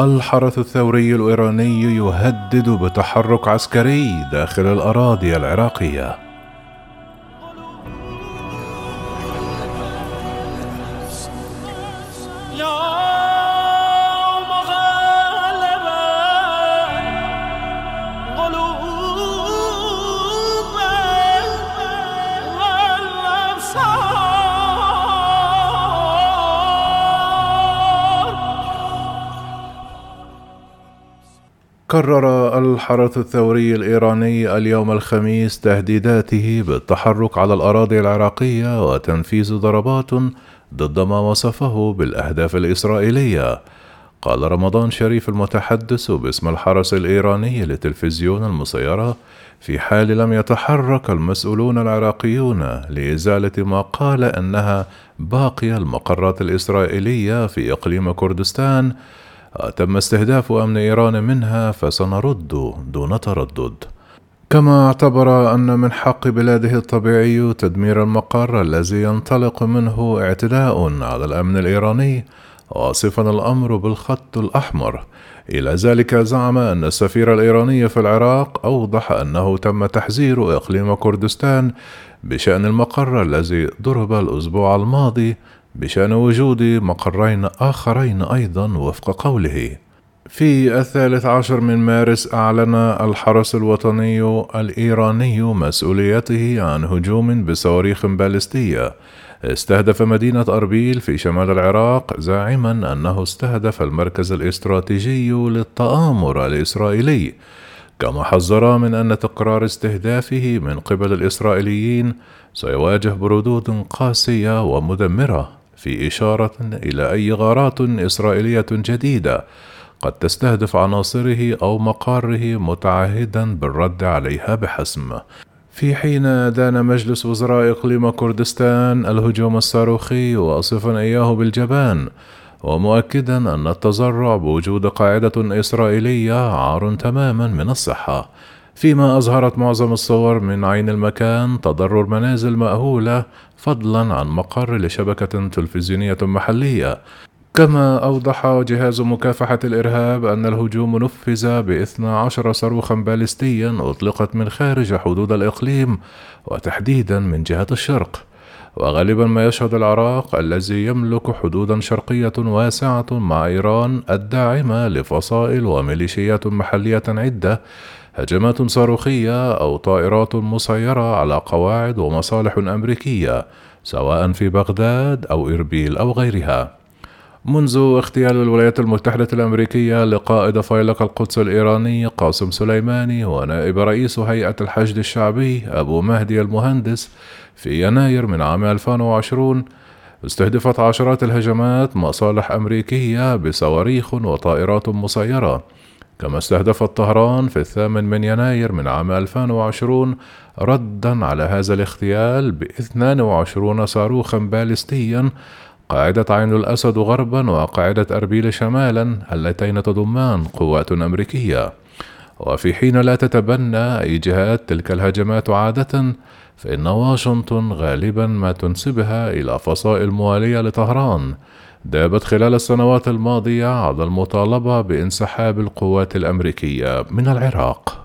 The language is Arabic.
الحرس الثوري الإيراني يهدد بتحرك عسكري داخل الأراضي العراقية. كرر الحرس الثوري الإيراني اليوم الخميس تهديداته بالتحرك على الأراضي العراقية وتنفيذ ضربات ضد ما وصفه بالأهداف الإسرائيلية. قال رمضان شريف المتحدث باسم الحرس الإيراني لتلفزيون المسيرة في حال لم يتحرك المسؤولون العراقيون لإزالة ما قال أنها باقي المقرات الإسرائيلية في إقليم كردستان تم استهداف أمن إيران منها فسنرد دون تردد. كما اعتبر أن من حق بلاده الطبيعي تدمير المقر الذي ينطلق منه اعتداء على الأمن الإيراني واصفا الأمر بالخط الأحمر. إلى ذلك زعم أن السفير الإيراني في العراق أوضح أنه تم تحذير إقليم كردستان بشأن المقر الذي ضرب الأسبوع الماضي بشأن وجود مقرين آخرين أيضا وفق قوله. في الثالث عشر من مارس أعلن الحرس الوطني الإيراني مسؤوليته عن هجوم بصواريخ باليستية. استهدف مدينة أربيل في شمال العراق زاعما أنه استهدف المركز الاستراتيجي للتآمر الإسرائيلي. كما حذر من أن تكرار استهدافه من قبل الإسرائيليين سيواجه بردود قاسية ومدمرة. في إشارة إلى أي غارات إسرائيلية جديدة قد تستهدف عناصره أو مقاره متعهدا بالرد عليها بحسم. في حين دان مجلس وزراء إقليم كردستان الهجوم الصاروخي واصفا إياه بالجبان ومؤكدا أن التزرع بوجود قاعدة إسرائيلية عار تماما من الصحة. فيما أظهرت معظم الصور من عين المكان تضرر منازل مأهولة فضلا عن مقر لشبكة تلفزيونية محلية. كما أوضح جهاز مكافحة الإرهاب أن الهجوم نفذ بإثنى عشر صاروخا باليستيا أطلقت من خارج حدود الإقليم وتحديدا من جهة الشرق. وغالبا ما يشهد العراق الذي يملك حدودا شرقية واسعة مع إيران الداعمة لفصائل وميليشيات محلية عدة هجمات صاروخية أو طائرات مسيرة على قواعد ومصالح أمريكية سواء في بغداد أو إربيل أو غيرها. منذ اغتيال الولايات المتحدة الأمريكية لقائد فيلق القدس الإيراني قاسم سليماني ونائب رئيس هيئة الحشد الشعبي أبو مهدي المهندس في يناير من عام 2020 استهدفت عشرات الهجمات مصالح أمريكية بصواريخ وطائرات مسيرة كما استهدفت طهران في الثامن من يناير من عام 2020 ردا على هذا الاغتيال ب 22 صاروخا باليستيا قاعدة عين الأسد غربا وقاعدة أربيل شمالا اللتين تضمان قوات أمريكية. وفي حين لا تتبنى أي جهات تلك الهجمات عادة فإن واشنطن غالبا ما تنسبها إلى فصائل موالية لطهران. دابت خلال السنوات الماضية على المطالبة بانسحاب القوات الأمريكية من العراق.